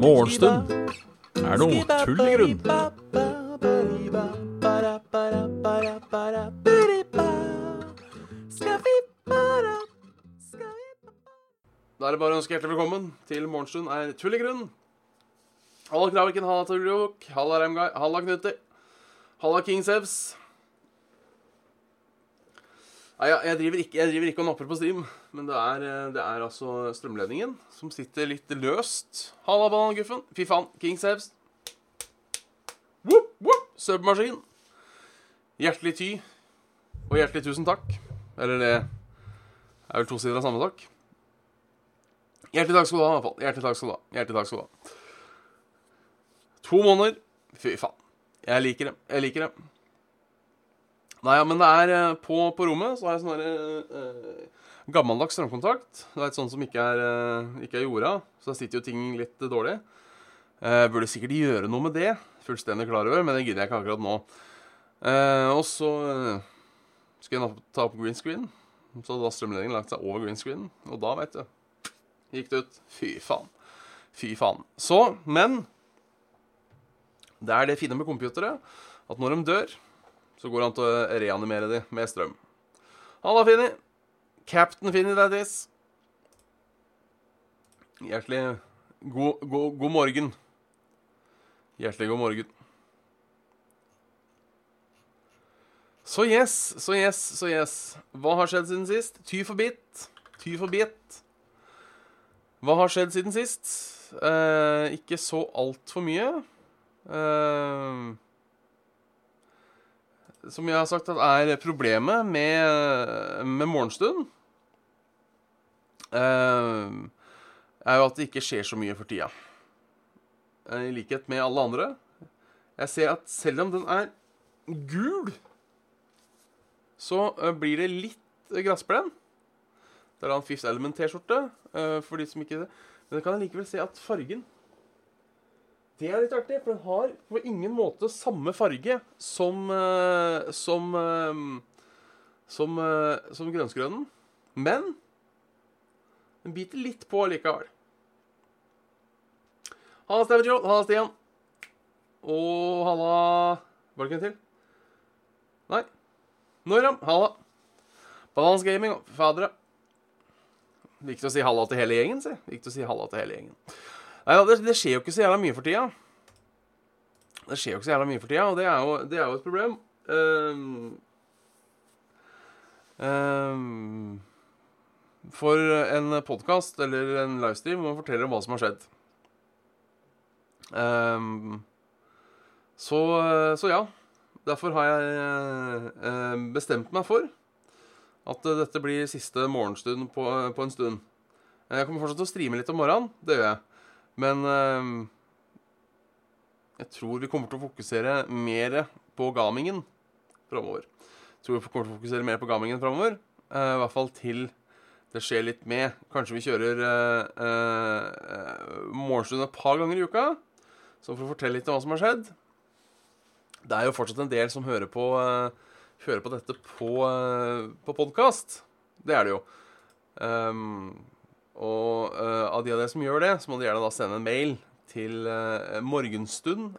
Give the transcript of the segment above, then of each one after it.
Morgenstund. Er noe tull i grunn. Da er det bare å ønske hjertelig velkommen til Morgenstund er tull i grunn. Halla Kraviken, halla Torjok, halla Remgai, halla Knutti, halla King Sebs. Nei, jeg, driver ikke, jeg driver ikke og napper på stream, men det er, eh, det er altså strømledningen som sitter litt løst. Halla Bananguffen. Fy faen, King saves. Woop, woop. Submaskin. Hjertelig ty, og hjertelig tusen takk. Eller det er vel to sider av samme takk. Hjertelig takk skal du ha, i hvert fall. Hjertelig takk skal du ha. Hjertelig takk skal du ha. To måneder. Fy faen. Jeg liker det. Jeg liker det. Nei, ja, men det er eh, på, på rommet så har jeg sånn eh, gammeldags strømkontakt. Det er et sånt som ikke er, eh, ikke er jorda, så da sitter jo ting litt dårlig. Eh, burde sikkert gjøre noe med det. Fullstendig klar over, men det gidder jeg ikke akkurat nå. Og så skal jeg ta opp green screen. Så hadde da strømledningen lagt seg over green screen, og da, veit du gikk det ut. Fy faen. Fy faen. Så, men Det er det fine med computere at når de dør, så går det an til å reanimere de med strøm. Halla, Finni. Captain Finni, that is. Hjertelig god, god, god morgen. Hjertelig god morgen. Så yes, så yes, så yes. Hva har skjedd siden sist? Ty for bit. Ty for bit. Hva har skjedd siden sist? Eh, ikke så altfor mye. Eh, som jeg har sagt, er problemet med, med morgenstund uh, Er jo at det ikke skjer så mye for tida. Eh, I likhet med alle andre. Jeg ser at selv om den er gul, så eh, blir det litt gressplen. Det er en Fifth Element-T-skjorte. for de som ikke Men jeg kan likevel se at fargen Det er litt artig, for den har på ingen måte samme farge som eh, Som eh, Som, eh, som grønnsgrønnen. Men den biter litt på likevel. Halla, Steven Joe. Halla, Stian. Og halla Var det ikke en til? Nei. Noram. Halla. Balans Gaming. Fadere. Viktig å si halla til hele gjengen, si. Viktig å si halla til hele gjengen. Nei, det, det skjer jo ikke så jævla mye for tida. Det skjer jo ikke så jævla mye for tida, og det er jo, det er jo et problem. Um, um, for en podkast eller en livestream må man om hva som har skjedd. Um, så, så ja. Derfor har jeg eh, bestemt meg for at dette blir siste morgenstund på, på en stund. Jeg kommer fortsatt til å streame litt om morgenen, det gjør jeg. Men eh, jeg tror vi kommer til å fokusere mer på gamingen framover. Tror vi kommer til å fokusere mer på gamingen framover. I hvert fall til det skjer litt med. Kanskje vi kjører eh, eh, morgenstund et par ganger i uka. Så for å fortelle litt om hva som har skjedd. Det er jo fortsatt en del som hører på eh, hører på dette på, eh, podkast. Det er det jo. Um, og uh, av de av dere som gjør det, så må dere gjerne da sende en mail til uh, morgenstund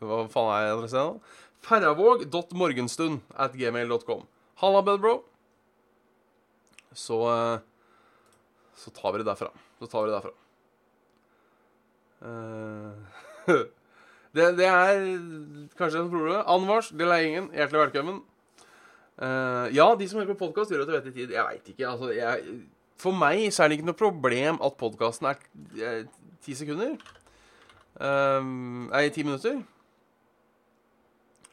Hva faen er adressen? Ferravåg.morgenstund at gmail.com. Halla, Bedbro. Så Så tar vi det derfra. Så tar vi det derfra. det, det er kanskje en problem. Anvars, Deleingen, hjertelig velkommen. Uh, ja, de som hører på podkast, gjør det til vettig tid. Jeg veit ikke. Altså, jeg, for meg så er det ikke noe problem at podkasten er eh, ti sekunder. Um, nei, ti minutter.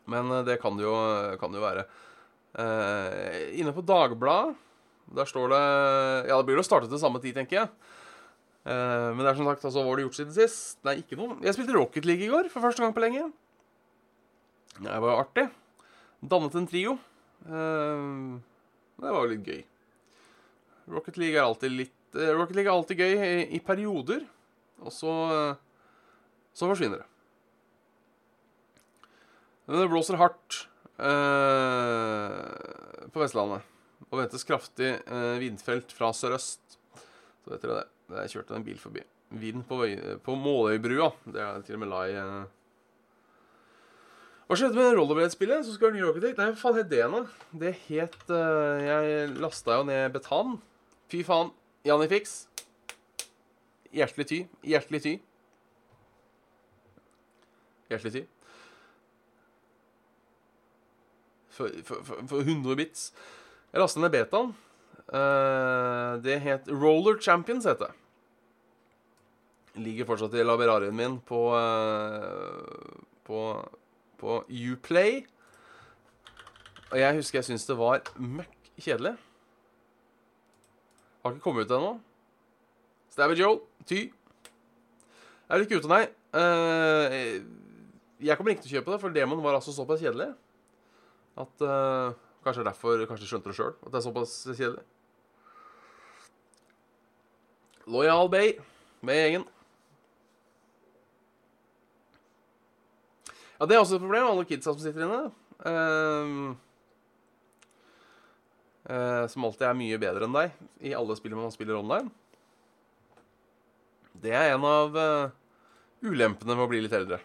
Men uh, det kan det jo, kan det jo være. Uh, inne på Dagbladet, der står det Ja, det blir jo startet til samme tid, tenker jeg. Uh, men det er som sagt, altså, hva har du gjort siden sist? Nei, ikke noe. Jeg spilte Rocket League i går, for første gang på lenge. Det var jo artig. Dannet en trio. Uh, det var jo litt gøy. Rocket League er alltid litt uh, Rocket League er alltid gøy i, i perioder, og så uh, så forsvinner det. Men det blåser hardt på Vestlandet. og ventes kraftig eh, vindfelt fra sørøst. Så vet dere det. Jeg kjørte en bil forbi. Vind på, vei, på Måløybrua. Det er til og med lai eh. Hva skjedde med rollerblade-spillet som skulle være ny Rocket League? Nei, hva faen het det nå? Det het eh, Jeg lasta jo ned Betan. Fy faen. Janifix. Hjertelig ty. Hjertelig ty. Hjertelig ty. For, for, for, for 100 bits. Jeg lasta ned betaen. Uh, det het Roller Champions, het det. Ligger fortsatt i laberarien min på uh, På, på Uplay. Og jeg husker jeg syntes det var møkk kjedelig. Har ikke kommet ut ennå. Stabby Joe, ty. Jeg er ikke ute, nei. Uh, jeg kommer ikke til å kjøpe det, for Demon var altså såpass kjedelig at uh, Kanskje derfor Kanskje skjønte det sjøl, at det er såpass kjedelig. Loyal Bay med gjengen. Ja, det er også et problem, alle kidsa som sitter inne. Eh, som alltid er mye bedre enn deg i alle spill man spiller online. Det er en av eh, ulempene med å bli litt eldre.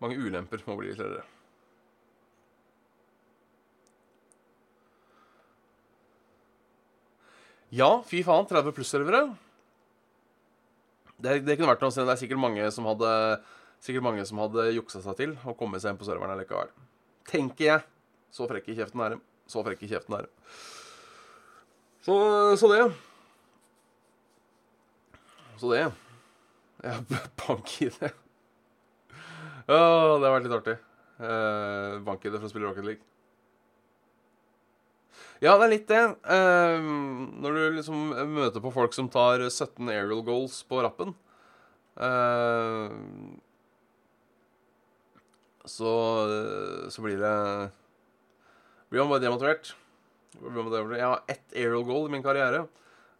Mange ulemper med å bli litt eldre. Ja, fy faen, 30 pluss-servere. Det, det kunne vært noe, det er sikkert mange som hadde Sikkert mange som hadde juksa seg til og kommet seg inn på serveren likevel. Tenker jeg. Så frekk i kjeften er de. Så frekk i kjeften er de. Så, så det. Så det. Jeg bank i det. Å, det har vært litt artig. Eh, bank i det for å spille Rocket League. Ja, det er litt det. Eh, når du liksom møter på folk som tar 17 aerial goals på rappen eh, så, så blir det Blir man bare demotivert. Jeg har ett aerial goal i min karriere,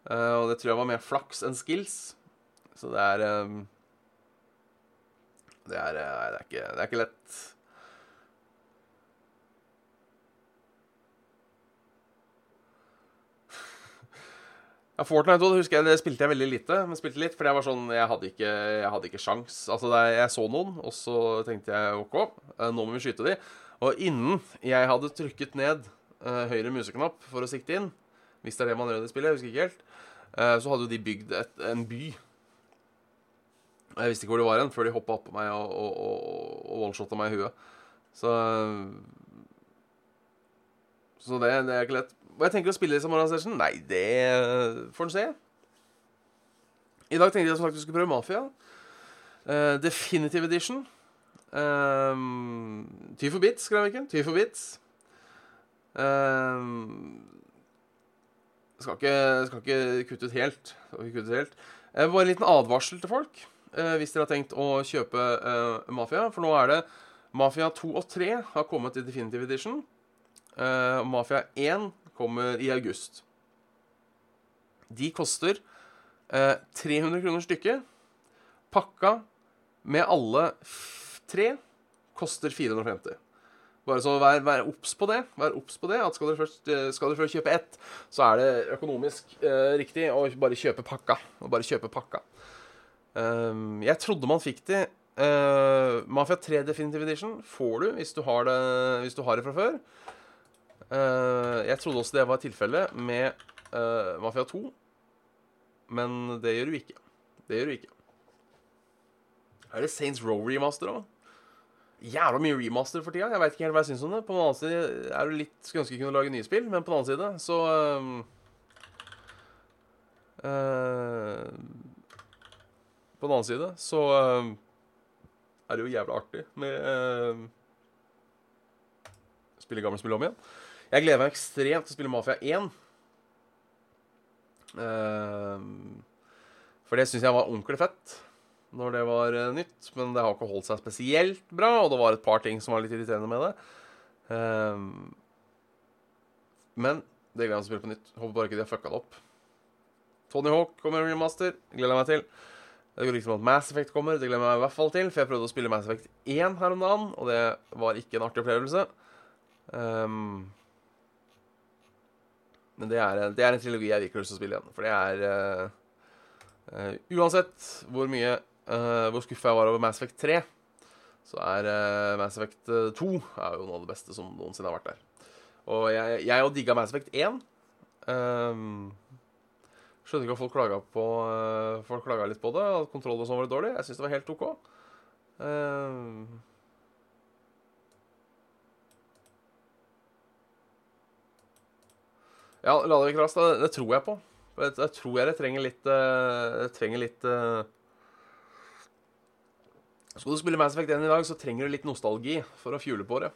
eh, og det tror jeg var mer flaks enn skills. Så det er eh, Det er, eh, det er, ikke, det er ikke lett. Ja, Fortnite også, husker jeg, det spilte jeg veldig lite. Men spilte litt, fordi jeg var sånn Jeg hadde ikke, jeg hadde ikke sjans. Altså, det, jeg så noen, og så tenkte jeg OK, eh, nå må vi skyte de. Og innen jeg hadde trykket ned uh, høyre museknapp for å sikte inn, hvis det er det man gjør i det spillet, jeg husker ikke helt, uh, så hadde jo de bygd et, en by. Jeg visste ikke hvor det var hen, før de hoppa oppå meg og, og, og, og one-shotta meg i huet. Så Så det, det er ikke lett. Og jeg tenker å spille i Samara Session? Nei, det får en se. I dag tenkte jeg som sagt vi skulle prøve Mafia. Uh, Definitive Edition. Um, ty for bits, skrev jeg ikke. Ty for bits. Um, skal, ikke, skal ikke kutte ut helt. Skal ikke kutte ut helt. Uh, bare en liten advarsel til folk uh, hvis dere har tenkt å kjøpe eh, Mafia. For nå er det Mafia 2 og 3 har kommet i Definitive Edition. Eh, Mafia 1 kommer i august. De koster eh, 300 kroner stykket. Pakka med alle tre koster 450. Bare så vær, vær obs på det. Vær obs på det, at skal dere, først, eh, skal dere først kjøpe ett, så er det økonomisk eh, riktig å bare kjøpe pakka. Og bare kjøpe pakka. Um, jeg trodde man fikk det Uh, Mafia 3 Definitive Edition får du hvis du har det, hvis du har det fra før. Eh, jeg trodde også det var tilfellet med eh, Mafia 2, men det gjør du ikke. Det gjør du ikke. Er det Saints Row remaster òg? Jævla mye remaster for tida. Jeg veit ikke helt hva jeg syns om det. På den annen side er det litt Skulle ønske jeg kunne lage nye spill, men på den annen side så eh, uh, På den annen side så eh, er det jo jævla artig med uh, Spille gamle spill om igjen. Jeg gleder meg ekstremt til å spille Mafia 1. Eh, for det syns jeg var ordentlig fett når det var eh, nytt. Men det har ikke holdt seg spesielt bra, og det var et par ting som var litt irriterende med det. Eh, men det gleder jeg meg til å spille på nytt. Håper bare ikke de har fucka det opp. Tony Hawk kommer i remaster. Gleder jeg meg til. Det går liksom at Mass Effect kommer. Det gleder jeg meg i hvert fall til. For jeg prøvde å spille Mass Effect 1 her om dagen, og det var ikke en artig opplevelse. Ehm, men det er, det er en trilogi jeg til å spille igjen. For det er uh, Uansett hvor mye uh, Hvor skuffa jeg var over Mass Effect 3, så er uh, Mass Effect 2 er jo noe av det beste som noensinne har vært der. Og jeg, jeg og digga Mass Effect 1. Um, skjønner ikke at folk klaga på Folk klaga litt på det. At kontroll og sånn var dårlig. Jeg syns det var helt OK. Uh, ja, Ladevik Rast, det, det tror jeg på. Jeg, jeg tror jeg det trenger litt uh, trenger litt uh, Skal du spille Mass Effect 1 i dag, så trenger du litt nostalgi for å fjule på det.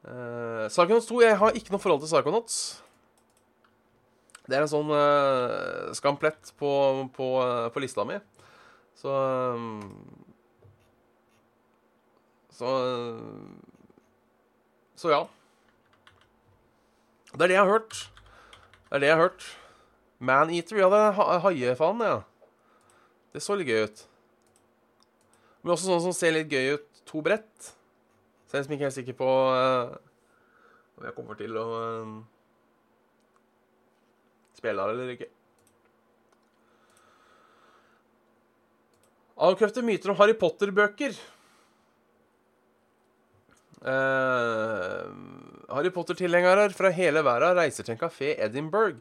Uh, Psychonauts 2 Jeg har ikke noe forhold til Psychonauts. Det er en sånn uh, skamplett på, på, på, lista mi. Så um, Så Så ja. Det er det jeg har hørt. Det er det jeg har hørt. Maneater, ja, det er haiefanen, ja. Det så litt gøy ut. Men også sånn som ser litt gøy ut. To brett. Så jeg er liksom ikke helt sikker på uh, om jeg kommer til å uh, spille det, eller ikke. Avkrefte myter om Harry Potter-bøker. Uh, Harry Potter-tilhengere fra hele verden reiser til en kafé Edinburgh,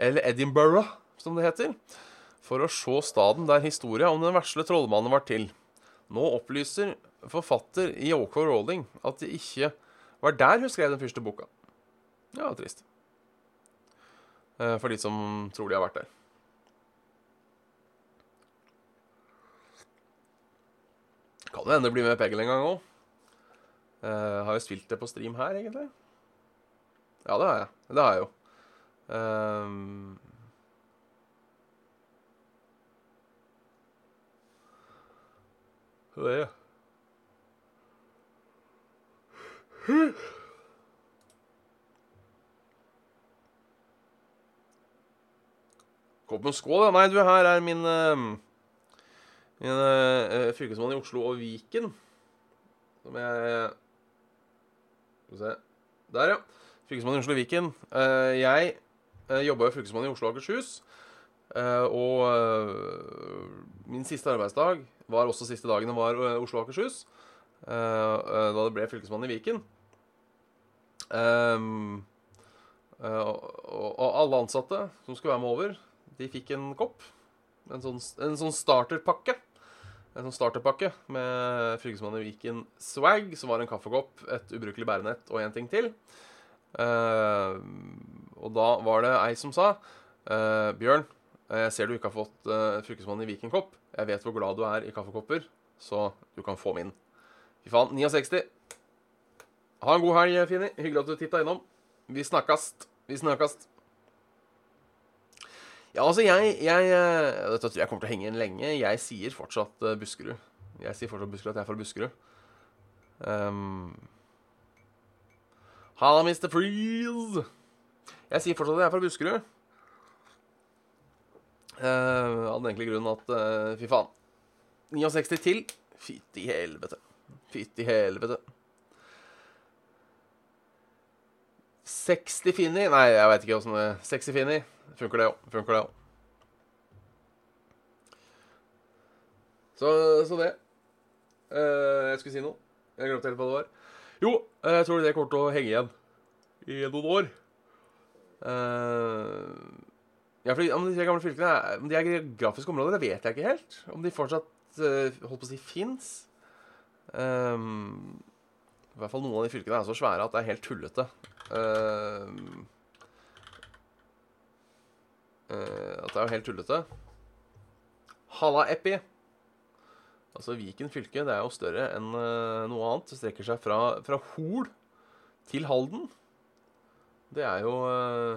eller Edinburgh, som det heter, for å se staden der historia om den vesle trollmannen var til. Nå opplyser forfatter Yoko Rowling at det ikke var der hun skrev den første boka. Ja, trist. For de som tror de har vært der. Kan det hende det blir med Peggle en gang òg. Uh, har jo spilt det på stream her, egentlig? Ja, det har jeg. Det har jeg jo. Um, det er Kopp med skål, ja. Nei, du, her er min, uh, min uh, fylkesmann i Oslo og Viken. Som jeg Skal vi se Der, ja. Fylkesmann i Oslo Viken. Uh, jeg uh, jobba jo fylkesmann i Oslo og Akershus. Uh, og min siste arbeidsdag var også siste dagen det var Oslo og Akershus. da det ble fylkesmann i Viken. Og, alle ansatte som skulle være med over, de fikk en kopp. En sånn, en sånn starterpakke. En sånn starterpakke med Fylkesmannen i Viken swag, som var en kaffekopp, et ubrukelig bærenett og en ting til. Uh, og da var det ei som sa uh, Bjørn, jeg ser du ikke har fått uh, Fylkesmannen i Viken-kopp. Jeg vet hvor glad du er i kaffekopper, så du kan få min. Fy faen. 69. Ha en god helg, Fini. Hyggelig at du titta innom. Vi snakkast. Vi snakkast. Ja, altså, jeg, jeg Dette tror jeg kommer til å henge inn lenge. Jeg sier fortsatt Buskerud. Jeg sier fortsatt Buskerud at jeg er fra Buskerud. Um, Halla, Mr. Freeze. Jeg sier fortsatt at jeg er fra Buskerud. Uh, av den enkle grunnen at uh, Fy faen. 69 til. Fytti helvete. Fytti helvete. 60 Finni Nei, jeg veit ikke åssen det 60 Finni. Funker det òg. Funker det òg. Så, så, det. Uh, jeg skulle si noe. Jeg glemte helt hva det var. Jo, jeg tror det kommer til å henge igjen i noen år. Uh, ja, fordi Om de tre gamle fylkene Om de er geografiske områder, det vet jeg ikke helt. Om de fortsatt uh, holdt på å si fins. Um, I hvert fall noen av de fylkene er så svære at det er helt tullete. Uh, at det er jo helt tullete. Halla Epi. Altså Viken fylke det er jo større enn uh, noe annet. Det strekker seg fra, fra Hol til Halden. Det er jo uh,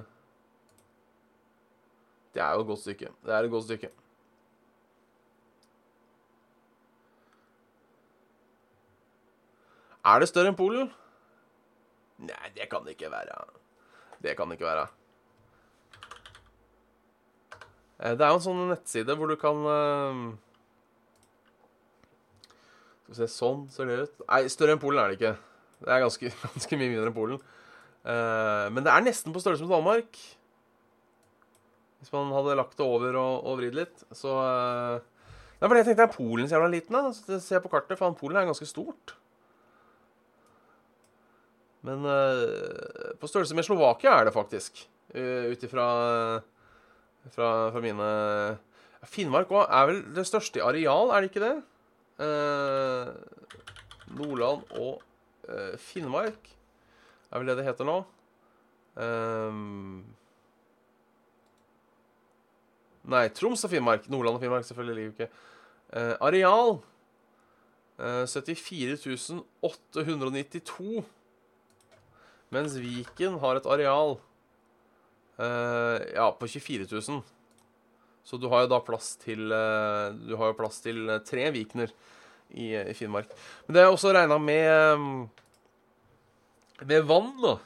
Det er jo et godt stykke. Det er et godt stykke. Er det større enn Polen? Nei, det kan det ikke være. Det kan det ikke være. Eh, det er jo en sånn nettside hvor du kan Skal vi se Sånn ser det ut. Nei, større enn Polen er det ikke. Det er ganske, ganske mye mindre enn Polen. Uh, men det er nesten på størrelse med Danmark. Hvis man hadde lagt det over og, og vridd litt. Så uh, Det er fordi jeg tenkte er Polen så jævla liten. da Så ser jeg på kartet, for Polen er ganske stort. Men uh, på størrelse med Slovakia er det faktisk. Uh, Ut ifra fra, fra mine Finnmark òg er vel det største i areal, er det ikke det? Eh, Nordland og eh, Finnmark er vel det det heter nå. Ehm, nei, Troms og Finnmark. Nordland og Finnmark selvfølgelig ligger jo ikke. Eh, areal eh, 74 892. Mens Viken har et areal eh, ja, på 24 000. Så du har jo da plass til eh, plass til eh, tre Vikner i, i Finnmark. Men det er også regna med Med vann, da.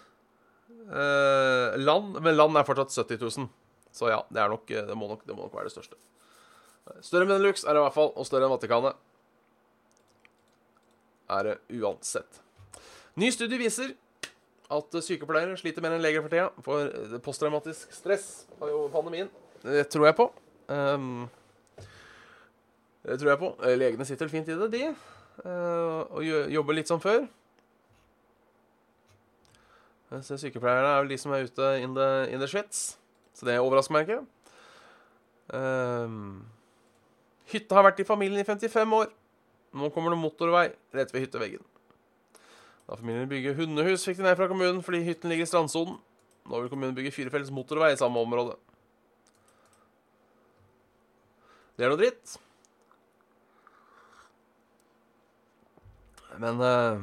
Eh, land Men land er fortsatt 70 000. Så ja, det, nok, eh, det, må nok, det må nok være det største. Større enn Benelux er det i hvert fall, og større enn Vatikanet er det uansett. Ny studie viser at sykepleiere sliter mer enn leger for tida. For posttraumatisk stress har jo pandemien. Det tror jeg på. Um, det tror jeg på. Eh, Legene sitter fint i det, de. Uh, og jobber litt som før. Så sykepleierne er vel de som er ute in the, in the shits. Så det overrasker meg ikke. Um, hytta har vært i familien i 55 år. Nå kommer det motorvei rett ved hytteveggen. Da familien bygger hundehus, fikk de ned fra kommunen fordi hytten ligger i strandsonen. Nå vil kommunen bygge firefelts motorvei i samme område. Det er noe dritt. Men uh,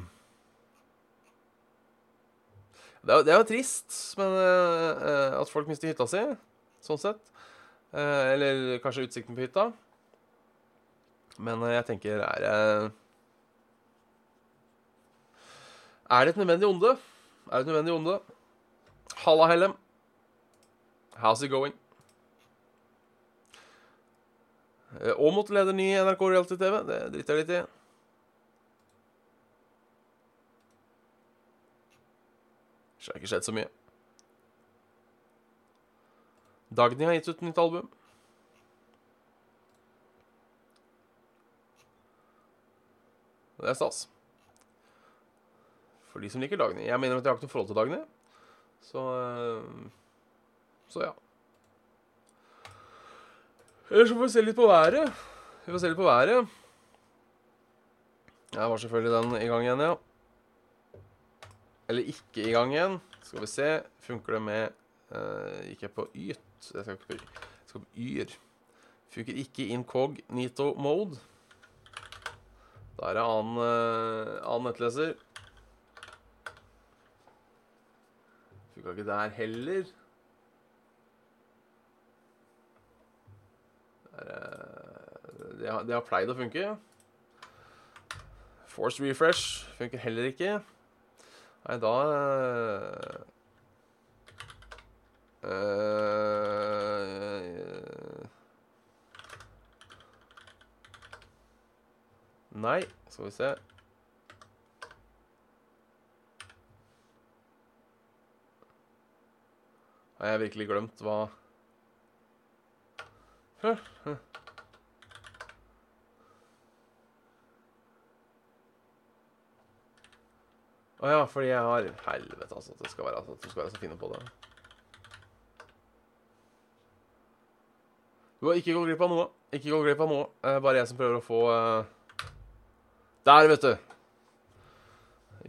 det, er, det er jo trist men, uh, at folk mister hytta si, sånn sett. Uh, eller kanskje utsikten på hytta. Men jeg tenker er det Er det et nødvendig onde? Er det et nødvendig onde? Halla, Hellem. How's it going? Aamodt leder ny NRK Reality-TV. Det driter jeg litt i. Så har ikke skjedd så mye. Dagny har gitt ut nytt album. Det er stas. For de som liker Dagny. Jeg mener at jeg har ikke noe forhold til Dagny. Så Så ja. Eller så får vi se litt på været. Vi får se litt på været. Jeg var selvfølgelig den i gang igjen, ja. Eller ikke i gang igjen. Skal vi se. Funker det med uh, Gikk jeg på yt? Jeg skal ikke på, jeg skal på yr. Funker ikke incognito mode. Da er det annen, uh, annen nettleser. Funka ikke der heller. Det har, det har pleid å funke. Force refresh funker heller ikke. Nei, da uh, Nei, skal vi se Har jeg virkelig glemt hva Å oh ja, fordi jeg har Helvete, altså. At det skal at du skal være så fine på det. Du har ikke gått glipp av noe. Ikke gå glipp av noe. Eh, bare jeg som prøver å få uh... Der, vet du.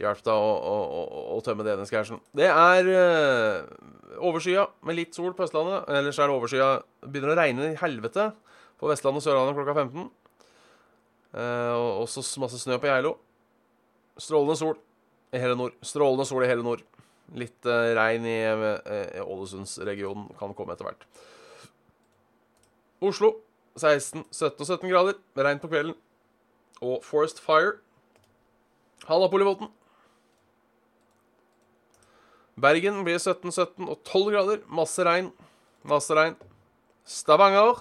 Hjalp deg å, å, å, å, tømme DNS-cashen. Det er uh, overskya med litt sol på Østlandet. Ellers er det overskya. Begynner å regne i helvete på Vestlandet og Sørlandet klokka 15. Uh, og også masse snø på Geilo. Strålende sol i hele nord. Strålende sol i hele nord. Litt uh, regn i, i Ålesundsregionen kan komme etter hvert. Oslo 16, 17 og 17 grader. Regn på kvelden. Og Forest Fire. Halla, Polivoten. Bergen blir 17, 17 og 12 grader. Masse regn. Masse regn. Stavanger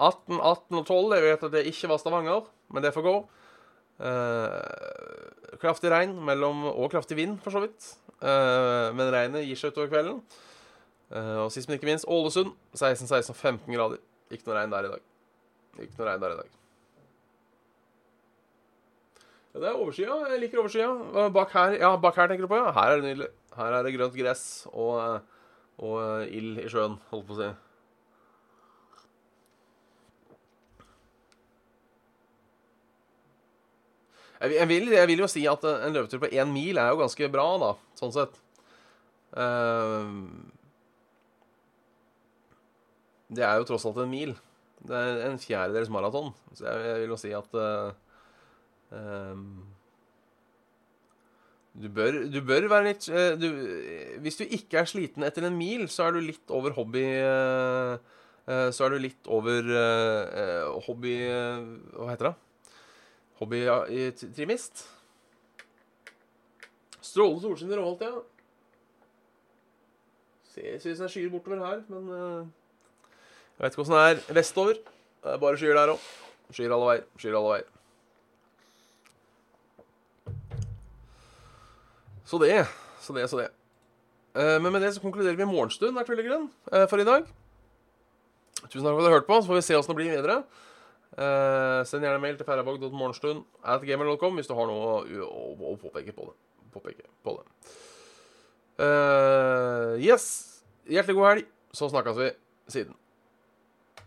18, 18 og 12. Jeg vet at det ikke var Stavanger, men det får gå. Eh, kraftig regn mellom, og kraftig vind, for så vidt. Eh, men regnet gir seg utover kvelden. Eh, og sist, men ikke minst, Ålesund. 16-16 og 15 grader. Ikke noe regn der i dag. Ikke noe regn der i dag. Ja, det er overskya. Jeg liker overskya. Bak her, ja, bak her tenker du på, ja. Her er det nydelig. Her er det grønt gress og, og ild i sjøen, holdt på å si. Jeg, vil- jeg, vil, jo si at en løpetur på én mil er jo ganske bra, da, sånn sett. Eh, det er jo tross alt en mil. Det er en fjerdedels maraton. Så jeg, vil jo si at ehm, du, bør, du bør være litt eh, du, Hvis du ikke er sliten etter en mil, så er du litt over hobby eh, eh, Så er du litt over hobby Hva heter det? Hobbytrimist. Strålende solskinn i Råholt, ja. Ser ut som det er skyer bortover her, men jeg vet ikke åssen det er vestover. Det er bare skyer der òg. Skyer alle veier. Skyer alle veier. Så det, så det, så det. Eh, Men med det så konkluderer vi morgenstund her, Tryllegrunn, eh, for i dag. Tusen takk for at du hørte på, så får vi se åssen det blir videre. Eh, send gjerne mail til færabog.morgenstund at gamer.com hvis du har noe å, å, påpeke på det. Påpeke på det. Yes. Hjertelig god helg. Så snakkes vi siden.